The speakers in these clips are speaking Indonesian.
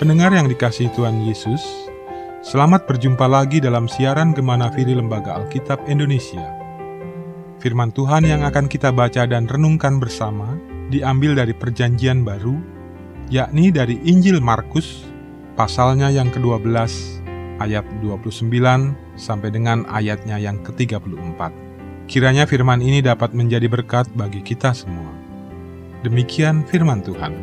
Pendengar yang dikasihi Tuhan Yesus, selamat berjumpa lagi dalam siaran Gemana Firi Lembaga Alkitab Indonesia. Firman Tuhan yang akan kita baca dan renungkan bersama diambil dari Perjanjian Baru, yakni dari Injil Markus, pasalnya yang ke-12, ayat 29 sampai dengan ayatnya yang ke-34. Kiranya firman ini dapat menjadi berkat bagi kita semua. Demikian firman Tuhan.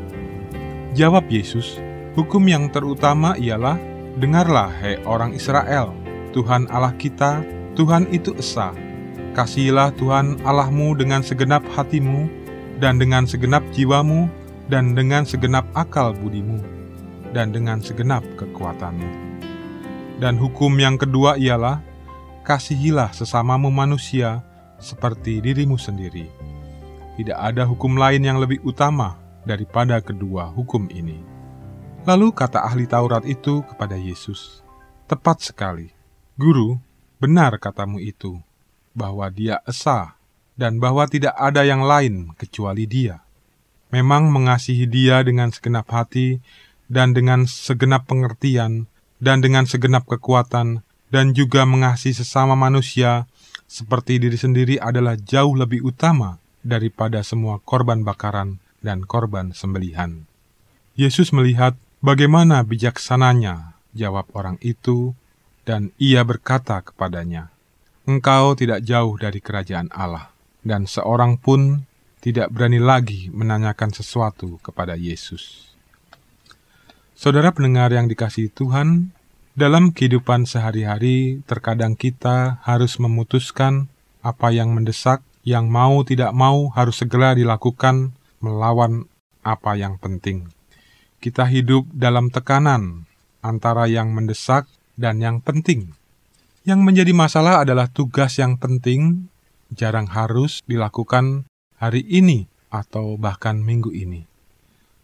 Jawab Yesus, Hukum yang terutama ialah, Dengarlah, hei orang Israel, Tuhan Allah kita, Tuhan itu Esa. Kasihilah Tuhan Allahmu dengan segenap hatimu, dan dengan segenap jiwamu, dan dengan segenap akal budimu, dan dengan segenap kekuatanmu. Dan hukum yang kedua ialah, Kasihilah sesamamu manusia seperti dirimu sendiri. Tidak ada hukum lain yang lebih utama daripada kedua hukum ini. Lalu kata ahli Taurat itu kepada Yesus, "Tepat sekali, Guru, benar katamu itu, bahwa Dia Esa dan bahwa tidak ada yang lain kecuali Dia. Memang mengasihi Dia dengan segenap hati dan dengan segenap pengertian dan dengan segenap kekuatan dan juga mengasihi sesama manusia seperti diri sendiri adalah jauh lebih utama daripada semua korban bakaran dan korban sembelihan." Yesus melihat Bagaimana bijaksananya, jawab orang itu, dan ia berkata kepadanya, Engkau tidak jauh dari kerajaan Allah, dan seorang pun tidak berani lagi menanyakan sesuatu kepada Yesus. Saudara pendengar yang dikasihi Tuhan, dalam kehidupan sehari-hari terkadang kita harus memutuskan apa yang mendesak, yang mau tidak mau harus segera dilakukan melawan apa yang penting kita hidup dalam tekanan antara yang mendesak dan yang penting. Yang menjadi masalah adalah tugas yang penting jarang harus dilakukan hari ini atau bahkan minggu ini.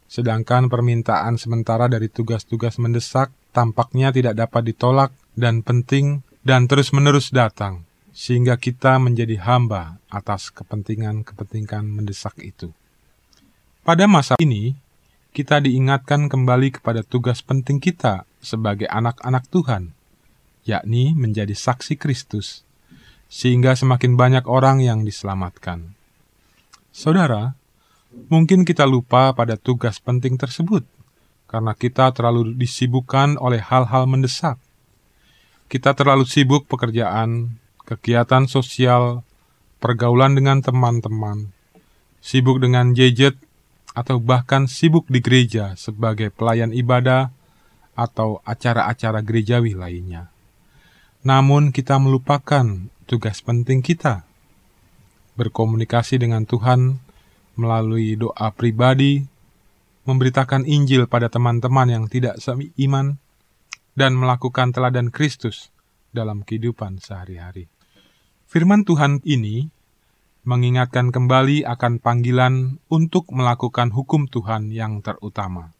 Sedangkan permintaan sementara dari tugas-tugas mendesak tampaknya tidak dapat ditolak dan penting dan terus-menerus datang, sehingga kita menjadi hamba atas kepentingan-kepentingan mendesak itu. Pada masa ini, kita diingatkan kembali kepada tugas penting kita sebagai anak-anak Tuhan, yakni menjadi saksi Kristus, sehingga semakin banyak orang yang diselamatkan. Saudara, mungkin kita lupa pada tugas penting tersebut karena kita terlalu disibukkan oleh hal-hal mendesak. Kita terlalu sibuk pekerjaan, kegiatan sosial, pergaulan dengan teman-teman, sibuk dengan gadget atau bahkan sibuk di gereja sebagai pelayan ibadah atau acara-acara gerejawi lainnya. Namun, kita melupakan tugas penting kita berkomunikasi dengan Tuhan melalui doa pribadi, memberitakan Injil pada teman-teman yang tidak seiman, dan melakukan teladan Kristus dalam kehidupan sehari-hari. Firman Tuhan ini mengingatkan kembali akan panggilan untuk melakukan hukum Tuhan yang terutama.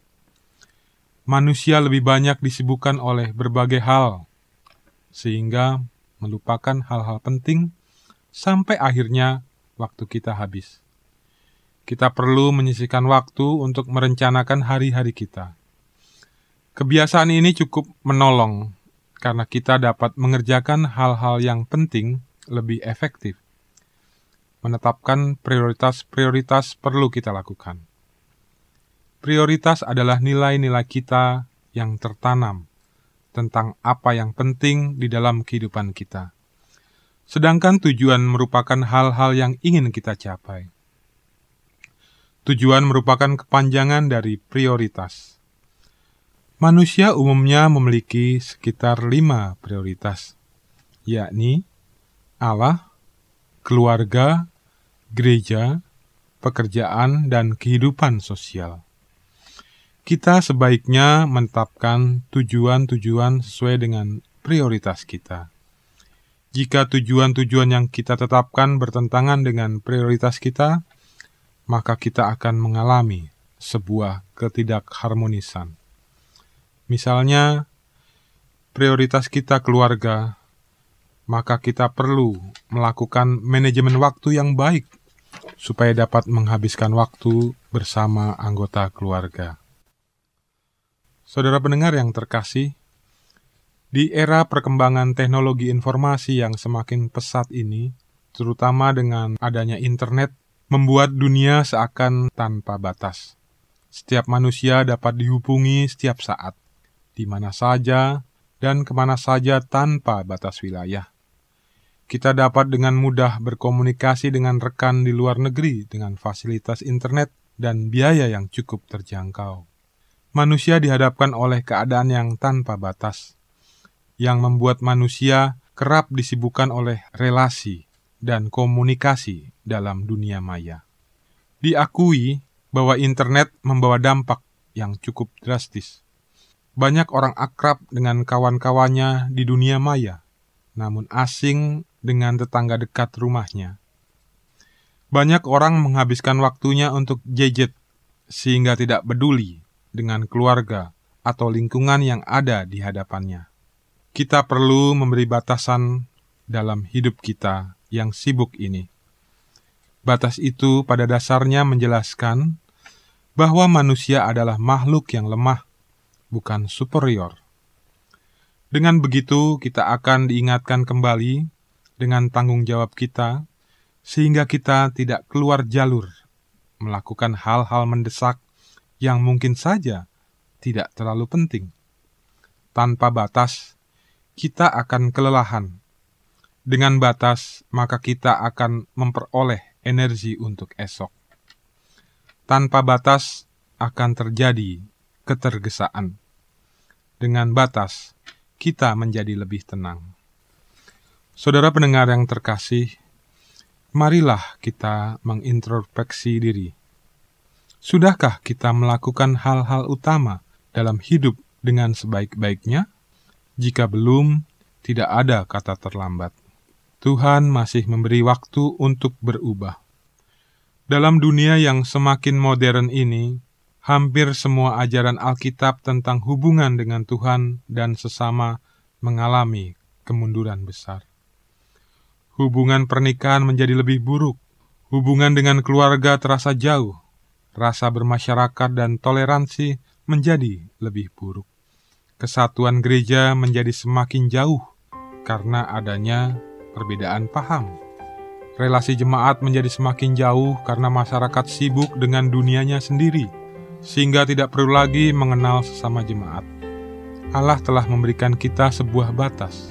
Manusia lebih banyak disibukkan oleh berbagai hal, sehingga melupakan hal-hal penting sampai akhirnya waktu kita habis. Kita perlu menyisihkan waktu untuk merencanakan hari-hari kita. Kebiasaan ini cukup menolong karena kita dapat mengerjakan hal-hal yang penting lebih efektif menetapkan prioritas-prioritas perlu kita lakukan. Prioritas adalah nilai-nilai kita yang tertanam tentang apa yang penting di dalam kehidupan kita. Sedangkan tujuan merupakan hal-hal yang ingin kita capai. Tujuan merupakan kepanjangan dari prioritas. Manusia umumnya memiliki sekitar lima prioritas, yakni Allah, keluarga, gereja, pekerjaan, dan kehidupan sosial. Kita sebaiknya menetapkan tujuan-tujuan sesuai dengan prioritas kita. Jika tujuan-tujuan yang kita tetapkan bertentangan dengan prioritas kita, maka kita akan mengalami sebuah ketidakharmonisan. Misalnya, prioritas kita keluarga, maka kita perlu melakukan manajemen waktu yang baik supaya dapat menghabiskan waktu bersama anggota keluarga. Saudara pendengar yang terkasih, di era perkembangan teknologi informasi yang semakin pesat ini, terutama dengan adanya internet, membuat dunia seakan tanpa batas. Setiap manusia dapat dihubungi setiap saat, di mana saja dan ke mana saja tanpa batas wilayah. Kita dapat dengan mudah berkomunikasi dengan rekan di luar negeri dengan fasilitas internet dan biaya yang cukup terjangkau manusia dihadapkan oleh keadaan yang tanpa batas, yang membuat manusia kerap disibukkan oleh relasi dan komunikasi dalam dunia maya. Diakui bahwa internet membawa dampak yang cukup drastis. Banyak orang akrab dengan kawan-kawannya di dunia maya, namun asing dengan tetangga dekat rumahnya. Banyak orang menghabiskan waktunya untuk gadget sehingga tidak peduli dengan keluarga atau lingkungan yang ada di hadapannya. Kita perlu memberi batasan dalam hidup kita yang sibuk ini. Batas itu pada dasarnya menjelaskan bahwa manusia adalah makhluk yang lemah, bukan superior. Dengan begitu, kita akan diingatkan kembali dengan tanggung jawab kita, sehingga kita tidak keluar jalur melakukan hal-hal mendesak yang mungkin saja tidak terlalu penting. Tanpa batas, kita akan kelelahan. Dengan batas, maka kita akan memperoleh energi untuk esok. Tanpa batas, akan terjadi ketergesaan. Dengan batas, kita menjadi lebih tenang. Saudara pendengar yang terkasih, marilah kita mengintrospeksi diri Sudahkah kita melakukan hal-hal utama dalam hidup dengan sebaik-baiknya? Jika belum, tidak ada kata terlambat. Tuhan masih memberi waktu untuk berubah. Dalam dunia yang semakin modern ini, hampir semua ajaran Alkitab tentang hubungan dengan Tuhan dan sesama mengalami kemunduran besar. Hubungan pernikahan menjadi lebih buruk, hubungan dengan keluarga terasa jauh, rasa bermasyarakat dan toleransi menjadi lebih buruk. Kesatuan gereja menjadi semakin jauh karena adanya perbedaan paham. Relasi jemaat menjadi semakin jauh karena masyarakat sibuk dengan dunianya sendiri, sehingga tidak perlu lagi mengenal sesama jemaat. Allah telah memberikan kita sebuah batas,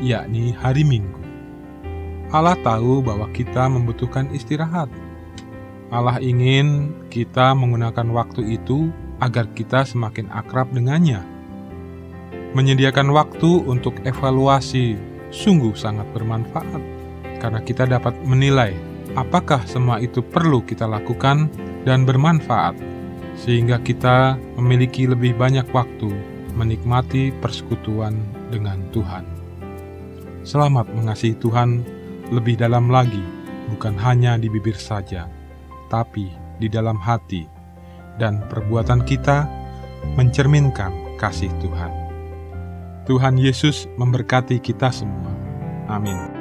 yakni hari Minggu. Allah tahu bahwa kita membutuhkan istirahat, Allah ingin kita menggunakan waktu itu agar kita semakin akrab dengannya. Menyediakan waktu untuk evaluasi sungguh sangat bermanfaat karena kita dapat menilai apakah semua itu perlu kita lakukan dan bermanfaat sehingga kita memiliki lebih banyak waktu menikmati persekutuan dengan Tuhan. Selamat mengasihi Tuhan lebih dalam lagi, bukan hanya di bibir saja tapi di dalam hati dan perbuatan kita mencerminkan kasih Tuhan. Tuhan Yesus memberkati kita semua. Amin.